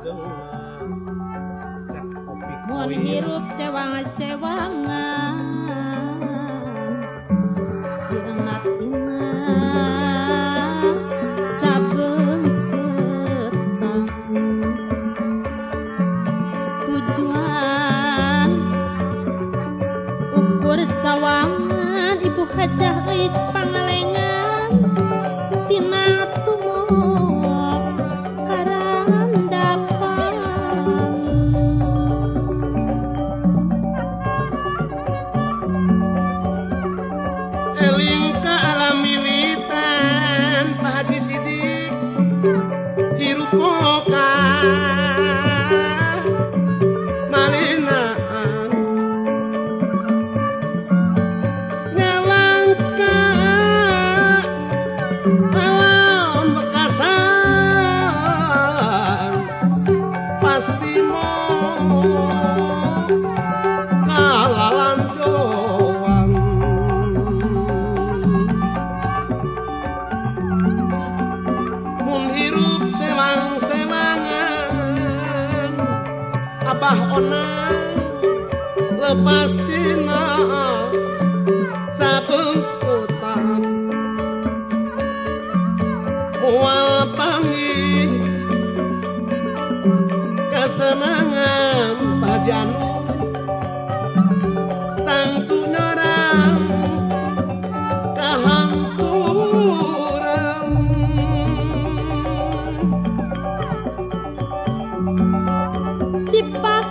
Mun hirup sewangan sewangan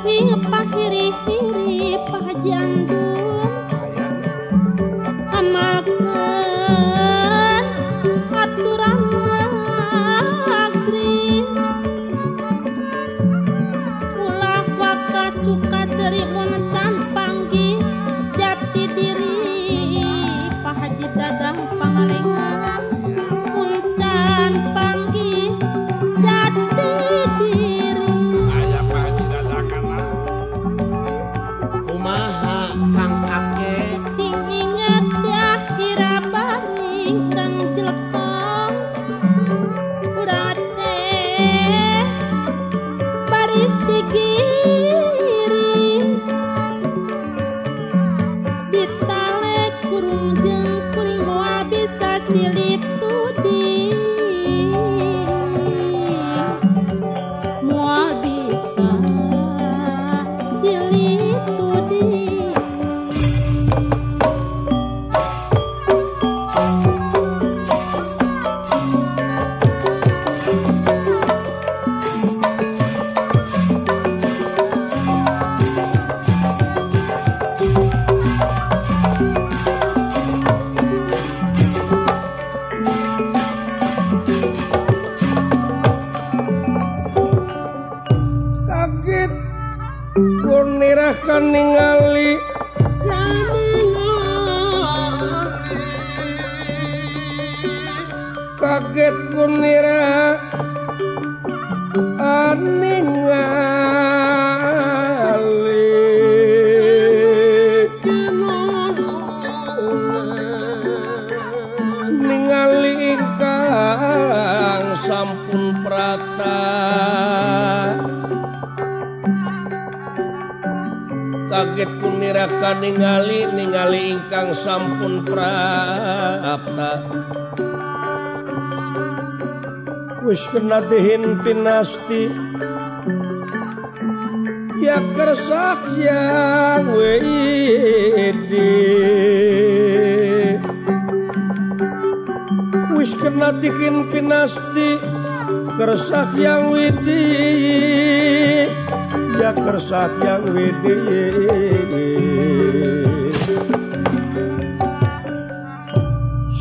sing pasiri siri pajang ningali ingkang sampun prata. Kaget punirakan ningali ningali ingkang sampun prapta wis kena dihin pinasti. Ya kersah yang wedi kena bikin pinasti kersak yang widi. Ya kersak yang widi.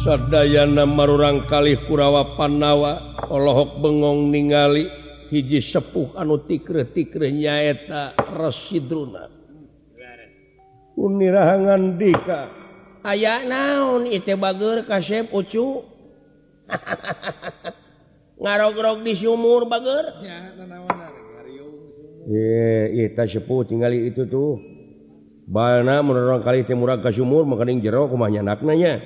Sadayana marurang kalih kurawa panawa Allahok bengong ningali hiji sepuh anu tikre-tikre nyaeta residruna unirahangan dika. Aya naon ite bager kasep ucu? ngarok-rok di sumur bager. Kita sepuh tinggal itu tuh. Bana menurut kali timur ke sumur makaning jero kumahnya naknanya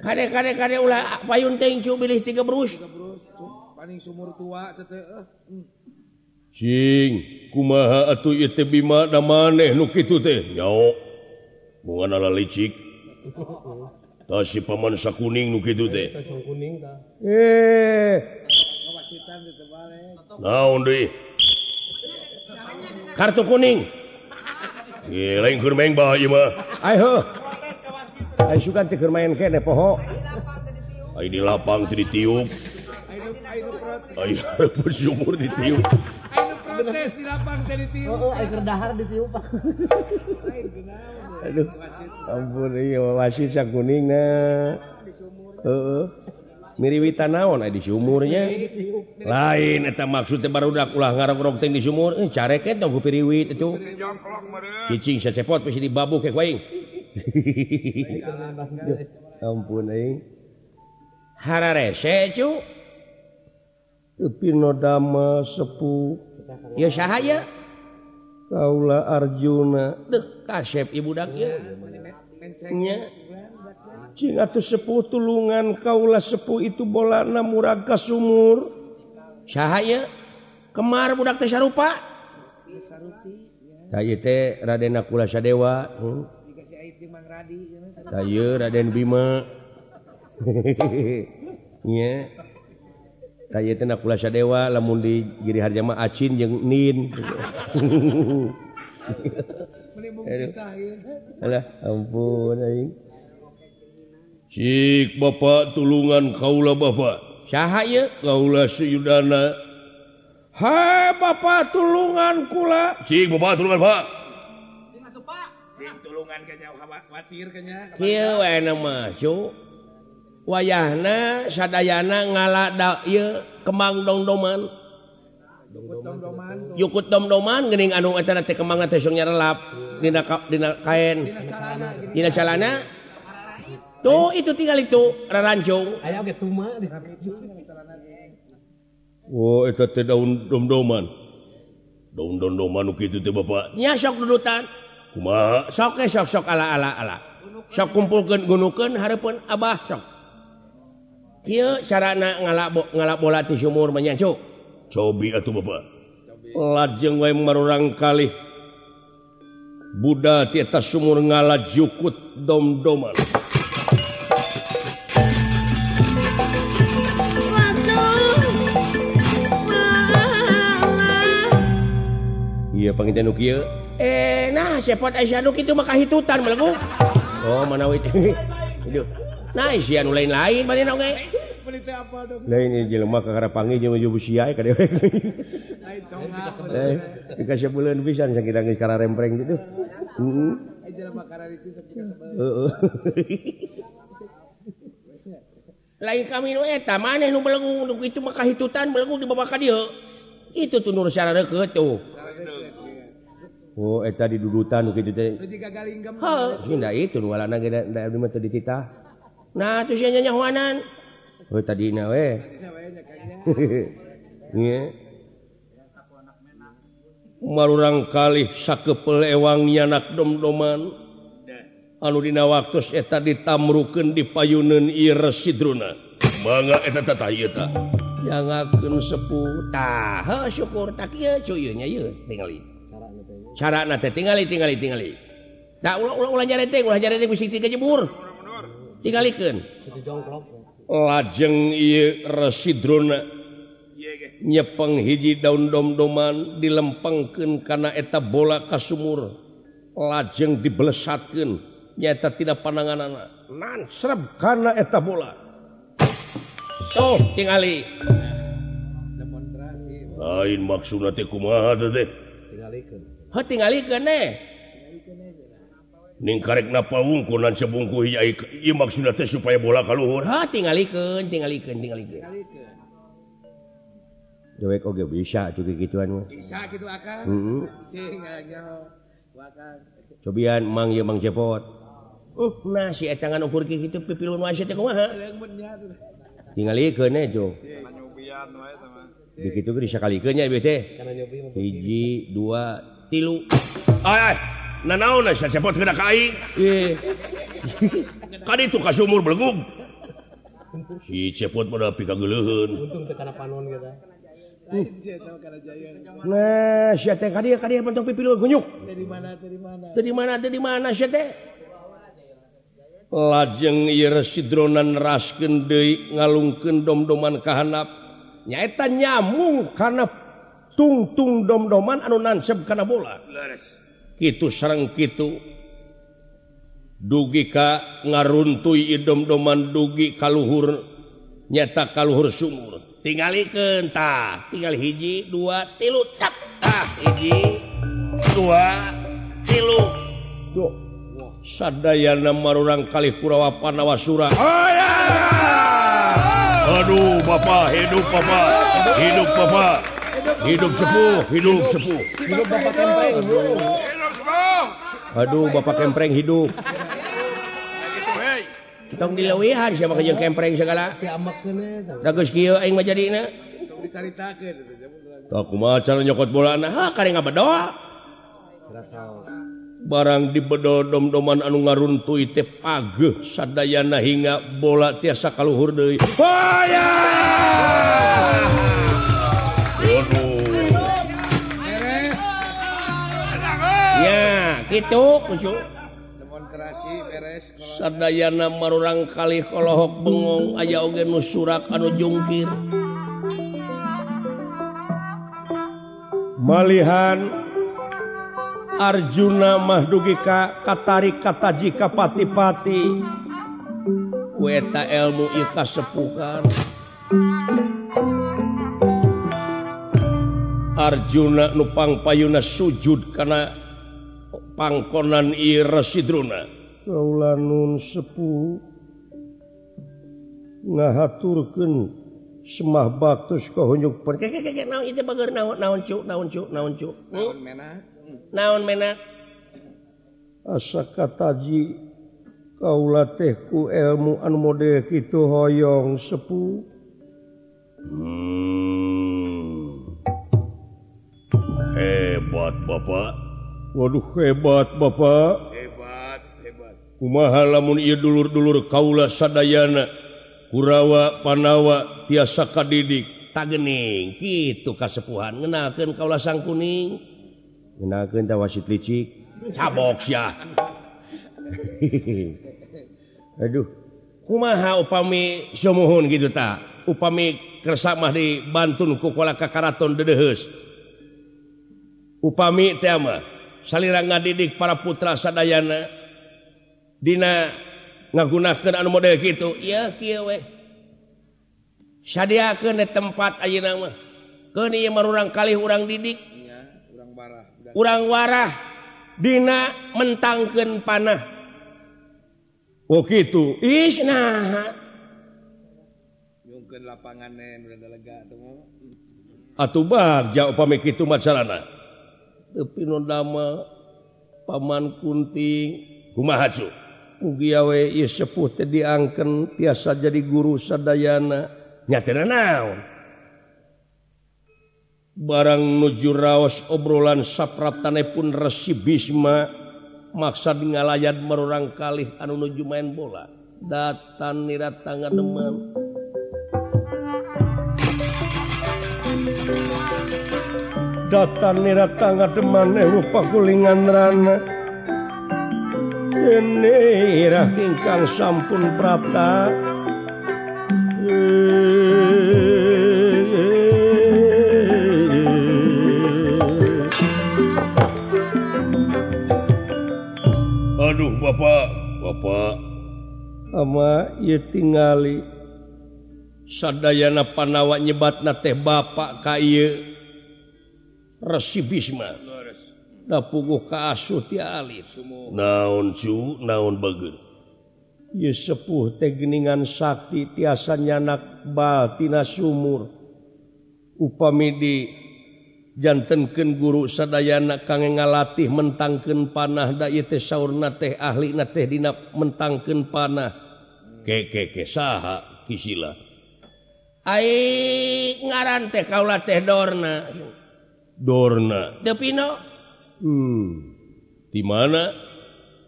kadek-kadek kadek ulah payun tengcu bilih tiga brus paling sumur tua tete sing kumaha atuh itu bima da maneh nu kitu teh? Nyao. Bunga ala licik. si paman sa kuning nu kitu teh naon deui kartu kuning Ye lain keur main bae ieu mah ayo ayo suka teh keur main kene poho ayo di lapang teh ditiup ayo bersyukur ditiup protes di lapang teh tiup. Oh, oh aing keur dahar ditiup. Aduh. Ampun iya wasit sakuningna. Heeh. Miriwitan naon di sumurnya lain eta maksudnya barudak ulah ngarok-rok teh di sumur eh careket dong piriwit itu cicing secepot pasti dibabu ke eh, kuing ampun aing hararese cu tapi nodama sepuh ya sahaya Kaula Arjuna. Deh kasep ibu daknyauh sepuh tulungan kaula sepuh itu bolana muraga sumur. Sahaya kemar budak teh sarupa. Saya teh Raden Nakula Sadewa hmm. saya Raden Bima. Hehehe kayasa dewa lamun di giri harjama acin jeung nin. Alah, ampun aing. Cik Bapak tulungan kaula Bapak Saha ieu? kaula seyudana Ha Bapak tulungan kula. Cik Bapak tulungan Pak. Tulungan kayaknya khawatir kayaknya. Kieu aya mah, Cuk. wayahna sadayana ngala kembang dongdoman. Yukut domdoman geuning anu acara teh kembang teh sung nyarelap dina dina kain dina calana tuh itu tinggal itu rarancung aya ge tuma oh eta teh daun domdoman. Daun nu kitu teh bapak. Nya sok dudutan. Kumaha? Sok eh, sok sok ala ala ala sok kumpulkeun gunukeun hareupeun abah sok. sarana ngalabok ngalabok sumur menyancuk cobi atau bapak. Lajeng wae marurang kali Buddha di atas sumur ngalat jukut dom-doman. Iya pangitan ukiya eh nah sepot aisyah itu maka hitutan melaku oh manawi ini aduh Naian lain-lain dikasih bulan pisan sakit nangis karena rempreng gitu uh-uh. lain kami eta maneh nu belenggu nu itu maka hitutan belenggu di babak dia. Itu tuh nur syara tuh oh eta didudutan nu kitu teh. Jika galinggam Hinda itu nu walana ge da, da, mah teu dititah. Oh, tadina we. Ini wayanya kayaknya. Iya. Marurang kalih sakepel ewang nyanak dom-doman. Anu dina waktu eta ditamrukeun di payuneun ieu residruna. Mangga eta tata ieu ta. Jangakeun sepuh. Tah, heuh syukur tak ieu cu ieu nya ieu tingali. Carana teh tingali tingali tingali. Da ulah ulah ulah nyareteng ulah nyareteng bisi tiga jebur. tinggalkan lajeng nyepeng hiji daun dom-doman dilempengken karena eta bola ka sumur lajeng dibelesatkeun nyata tidak pananganana. Anak nansrep karena eta bola. Oh tingali. Lain maksud teh kumaha deh tingalikeun. Ning karek napaungkunan sebungku teh supaya bola kalluhur ah, tingalikeun tinggalken tinggalken dewek oge bisa juga gituan mah. Bisa gitu akan. Heeh cobian mang ye mang cepot. Uh nah si etangan ukur ki kitu pipilun wae teh kumaha? Tingalikeun eh jo Begitu bisa kalikeun nya ieu teh. Hiji, dua, tilu. Ay, ay. Nanaon sa cepot kena ka aing? Eh. Kan itu ka hmm. sumur belegug. si cepot pada pikageleuheun untung tekan panon kita Lain sih tahu karena jaya. nah si teh ka dieu ka dieu pentung pipi lu gunyuk Dari mana dari mana? teu di mana teu di mana si teh lajeng ieu residronan neraskeun deui ngalungkeun dom-doman ka handap nyaeta nyamung kana tungtung dom-doman anu nansep kana bola Leres. kitu sarang kitu. Dugi Ka ngaruntui idom-doman dugi kaluhur nyata kaluhur sumur. Tinggal tah tinggal hiji dua tilu ah, hiji dua tilu. Duh. sadayana marurang kali Kurawa Panawa Sura oh, ya! Aduh Bapak hidup Bapak hidup Bapak. Hidup sepuh hidup sepuh. Hidup Bapak tempe hidup Aduh Bapak kempreng hidup. Tong dilewihan siapa kerja kempreng segala. Dagus kieu aing mah jadina Tak kumaha cara nyokot bola nah kare ngabedoa. Barang dibedol dom-doman anu ngaruntuy teh pageuh sadayana hingga bola tiasa kaluhur deui. Hoya! gitu sadana marurang kali kalauhok bengong aya oge nu surak anu jungkir. Malihan Arjuna mahdugi ka katari kataji ka pati-pati. weta ilmu ika sepukan Arjuna nupang payuna sujud karena pangkonan ieu Residruna. Kaula nun sepuh ngahaturkeun semah baktus ka hunyuk per. Naon ieu teh bager naon naon cuk naon cuk naon cuk. tahun hmm? menak. Naon mena Asa kataji kaula teh ku ilmu anu model kitu hoyong sepu Hmm. Hebat Bapak. Waduh hebat Bapak. Hebat hebat. Kumaha lamun ia dulur-dulur Kaula Sadayana Kurawa Panawa tiasa kadidik. Tagening gitu kasepuhan. Ngenakeun kaula sang kuning. Ngenakan tawasit licik. Cabok sia aduh kumaha upami sumuhun gitu ta? Upami kersa mah dibantun kukola kakaraton dedeheus. Upami tema salira ngadidik para putra Sadayana. Dina ngagunakeun anu model kitu. Iya kieu we. Sadiakeun tempat ayeuna A nama ke merurang kali orang didik. Urang warah Dina mentangkeun panah. Oh kitu. Is nah lapangan Atuh bag jauh pamik itu masalah tepinondama Paman Kunting. Humahacu mugiawe sepuh diangkan tiasa jadi guru sadayana. Nyatana naon barang nuju raos obrolan sapraptane pun resi Bisma maksad di ngalayan kalih anu nuju main bola. Datan nirat tangan teman datan nira tangga teman rupa rana. Rana Enirah ingkang sampun prapta Aduh Bapak. Bapak. Ama ye tingali. Sadayana panawa nyebat na teh Bapak kaye resibisme. Da puguh kasuh ti alit. Naon cu naon bager ieu sepuh tegeningan sakti tiasa nyanak batina sumur. Upamidi jantenkeun guru sadayana kangge ngalatih mentangken panah da tesaurna teh ahli na teh dina mentangken panah. Kekeke saha kisila. Ngaran teh kaula teh dorna. Dorna. Hmm. Di mana?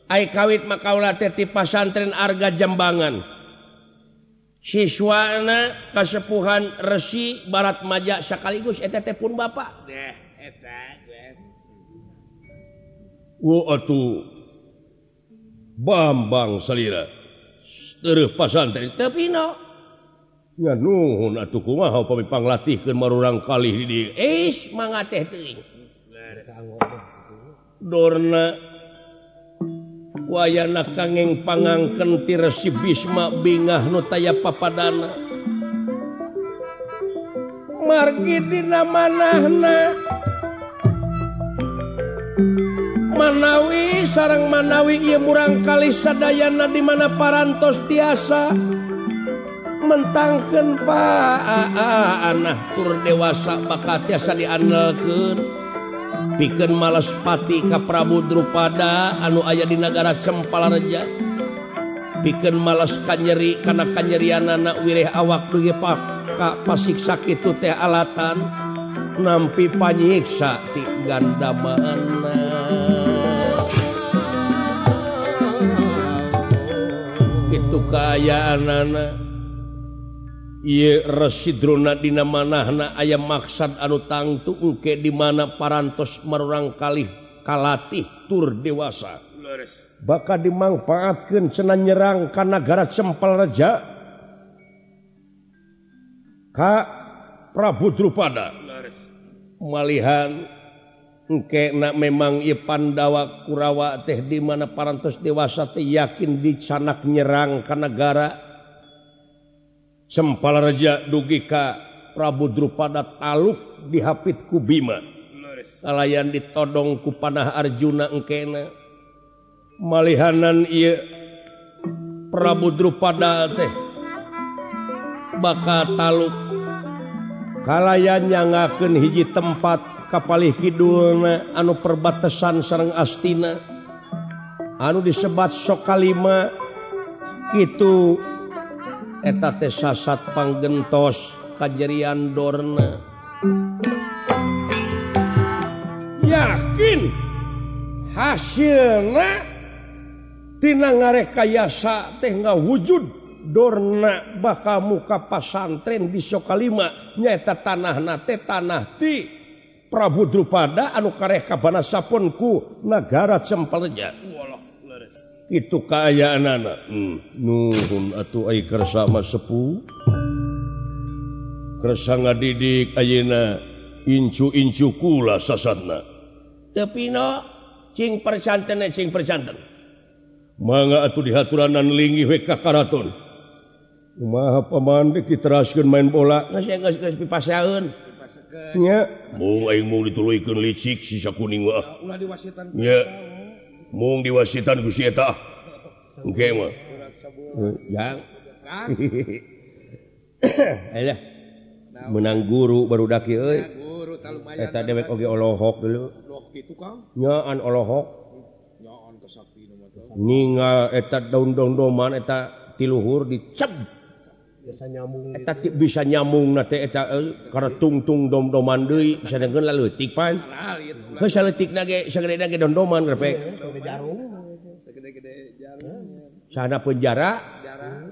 Kawit makaula teti pasantren Arga Jambangan. Siswana kasepuhan Resi Barat Maja sekaligus ETT pun Bapak Bambang salira. terus pasantren. Tapi no Ya, nuhun atuh kumaha upami panglatihkeun marurang kalih di eh mangga teh teuing. Dorna wayana kangeng pangangken ti Resi Bisma bingah nu taya papadana. Margi dina manahna. Manawi sarang manawi ieu murang kalih sadayana di mana parantos tiasa. mentangkan Pak. Anak tur dewasa bakat tiasa diandalkan bikin malespati Ka Prabu Drupada anu ayah di negara Cempalareja. Bikin males kanyeri karena kanyerian anak wilayah awak duge Pak pasik sakit teh alatan. Nampi panyiksa ti ganda itu kayaan anak Iidronadina manahna ayam maksad anu tangtu engke di mana parantos merurang kali kalatih tur dewasa. Baka dimanfaatkan cenah nyerang ka nagara cempel raja. Ka Prabu Drupada. Malihan engke na memang Ipandawa Kurawa teh di mana parantos dewasa teh yakin dicanak nyerang kanagara sempala Raja dugi Ka Prabu Drupada taluk dihapit ku Bima. Kalayan ditodong ku panah Arjuna engkena. Malihanan ieu Prabu Drupada teh baka taluk. Kalayan nyangakeun hiji tempat kapalih Kidulna anu perbatasan sareng Astina. Anu disebat sokalima kitu eta teh sasat panggentos kajerian Dorna. Yakin? Hasiltina ngarekayasa teh nggak wujud Dorna bakal muka pasantren di sokalima. Nyaeta tanah nate tanah ti. Prabu Drupada anu kareh kabanasapun ku negara cempelnya walau itu keayaan anak. Hmm. Nuhun atau kersa mah sepuh. Kersa didik Ayeuna incu-incu kula sasatna tapi no cing persanten eh, cing persanten. Mangga atuh dihaturanan linggih we ka karaton. Kumaha pamande diteraskeun main bola? Geus geus pipasaeun nya. Mung aing mung dituluykeun licik sisa kuning mah ulah diwasitan. Nya. mung diwasitan ku eta. Oke mah yang? Eh menang guru baru daki euy. Eta dewek oge olohok dulu. Nyaan olohok. Nyaan kesakti ningal eta daun-daun doman eta tiluhur dicep Biasa nyambung. Eta ti bisa nyambung na teh eta euy karena tungtung dom-doman deui bisa dengeun leutik pan. nah itu Geus ge sagede ge dom-doman repek. Jarum. sagede-gede jarum Sana penjara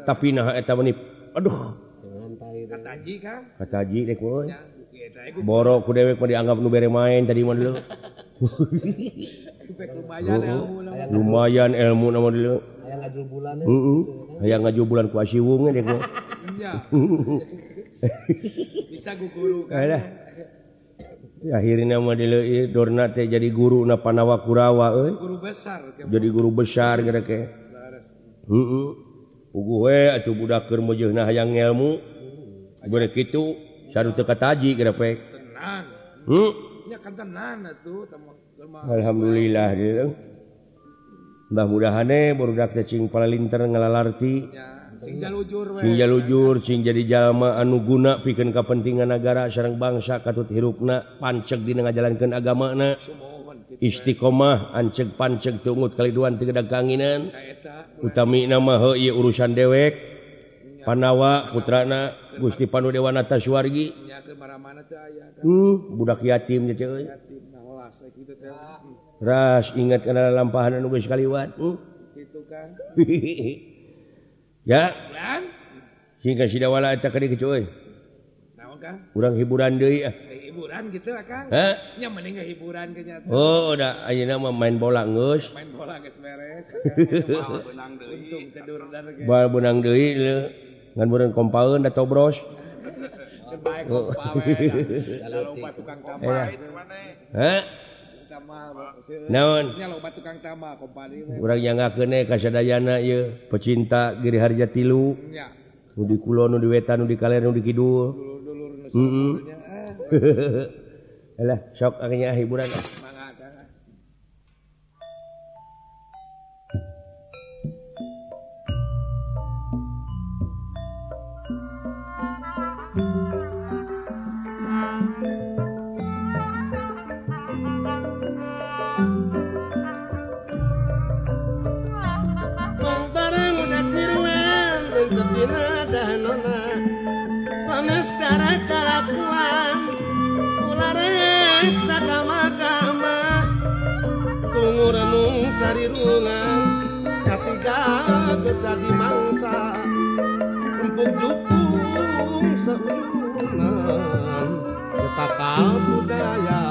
tapi nah eh, eta meni aduh Ngantai kataji kang kataji Haji dek euy. Boro ku dewek mah dianggap nu bere main tadi mah dulu. lumayan ilmu nama Lumayan ilmu nama dulu. Ayah ngajul bulan ya. Heeh. Hayang ngaju bulan ku asiwung ya. Bisa guru kan. Ya, akhirnya mah deuleuy Dorna teh jadi guru na Panawa Kurawa euy. Guru besar. Jadi guru besar gede ke. Heeh. Puguh we atuh budak keur meujeuhna hayang ngelmu. Hmm. Bareng kitu sarua teu kataji gede pek. Tenang. Heuh. Hmm. Ya kan tenang atuh tamu. Alhamdulillah deuleung. Mudah-mudahan eh, budak teh cing palalinter ngalalarti. punya jalujur sing jadi jalma anu guna piken kapentingan negara sarang bangsa katut hirupna pancek di jalankan agama na Istiqomah ancek pancek tungut kalian tidak kanginan utami nama He urusan dewek. Panawa putrana Gusti Pandu Dewanata Suwargi hmm, budak yatim ras ingat karena lampahanan nugas kaliwat. Hmm. ya? Sehingga sidawala urang hiburan deui deh hiburan gitu hiburan Oh da ayeuna mah main bola geus. Main bola geus ngus bal benang deui. Ngan burung kompaeun da tobros Baik, oh. tukang kampai, eh. naon? Kurangnya ngane kasadayana pecinta Giri Harja tilu. Di Kulon nu di wetan di kalian di Kidul. Sok akhirnya ah, hiburan ah. karirungan ketiga geta di mangsa. Empuk jukung seuyunan geta budaya.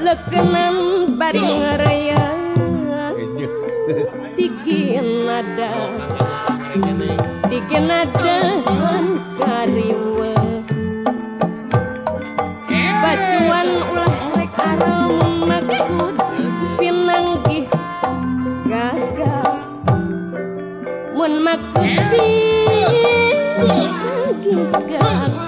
lekenan bari ngereya bikin nada. Bikin nada kariwe. Bacuan ulah rek arang maksud pinanggih gagal mun maksud pinanggih gagal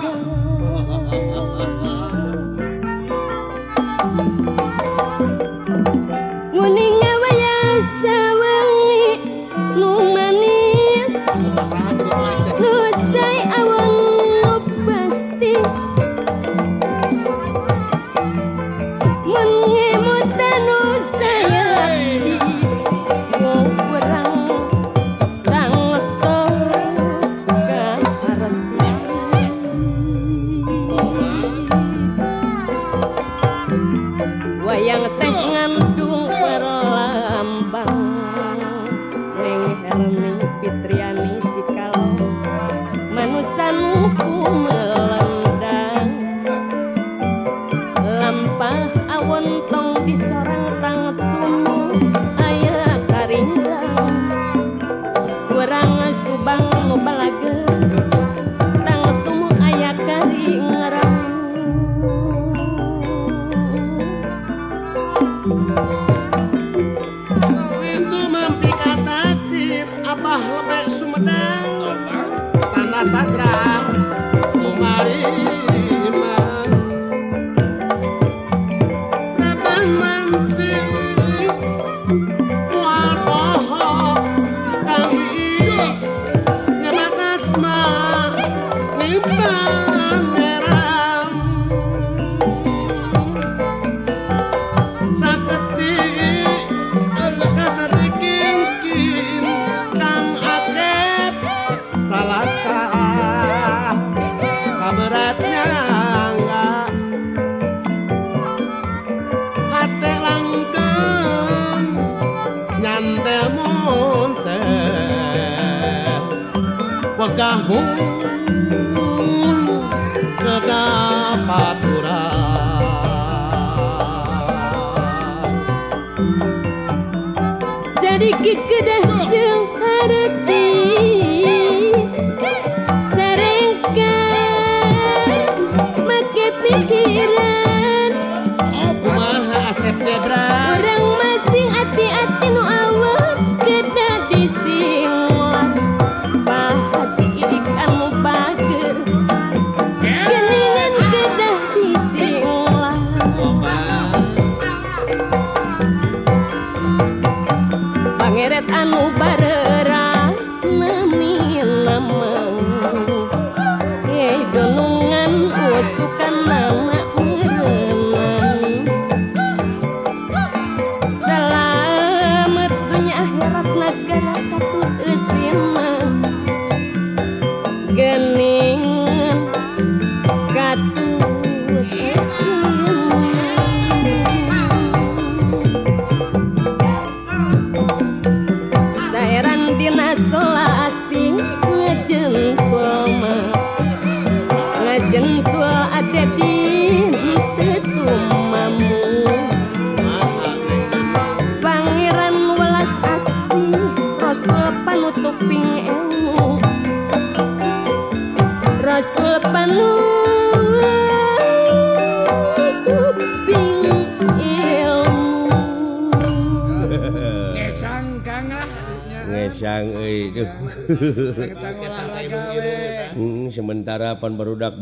tentara panbarudak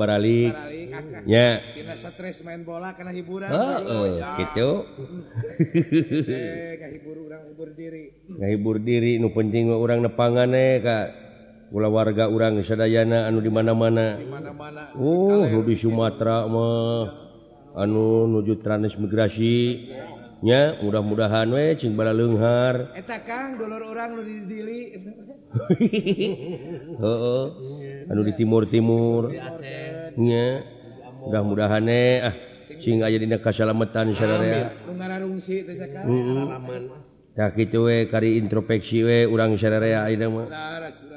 stres main bola karena hiburan. Oh, gitu. Eh, Ngahibur diri. Nu penting orang nepangane Kak. Pula warga orang Sadayana anu dimana-mana Oh di Sumatera mah. Anu nuju transmigrasi eh. nya mudah-mudahan we cing bala leunghar eta kang dulur urang nu di dili heeh. Anu di timur-timur. Nya mudah-mudahan we ah cing aya dina kasalametan sararea ngararungsi teh kang. Halaman tah kitu we kari introspeksi we urang sararea ayeuna mah.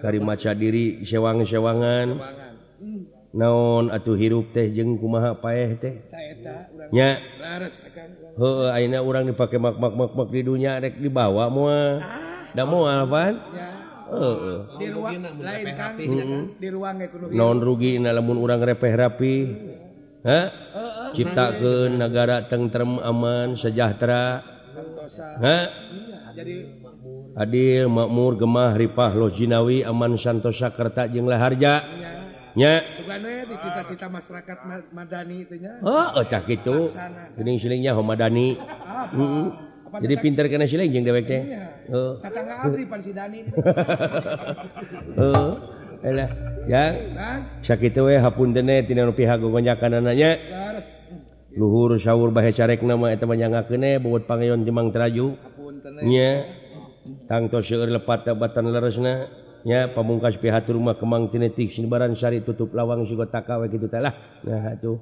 Kari maca diri sewang-sewangan. naon atuh hirup teh jeung kumaha paeh tehnya ayeuna orang dipakai mak mak mak mak di dunia rek dibawa mua Da moal pan non rugi lamun orang repeh rapi? Hah? cipta ke negara tentrem aman sejahtera. Hah? adil makmur gemah ripah lojinawi aman santosa kerta jenglah harja nya cita-cita masyarakat Madani itunya oh, oh gitu. Siling-silingnya Madani. Ah, hmm. jadi pinter kena siling jeung dewek teh. Oh. oh. ya. Sakitu we hapunten dene tina nu pihak gonjakan anaknya luhur sahur bahe carekna mah eta banyak kene bobot pangayon jemang teraju. Nya. Tangtos seueur lepat tabatan leresna. nya pamungkas pihat rumah kemang tinetik sin sari Syari tutup lawang sigo takawa gitu telah nah tuh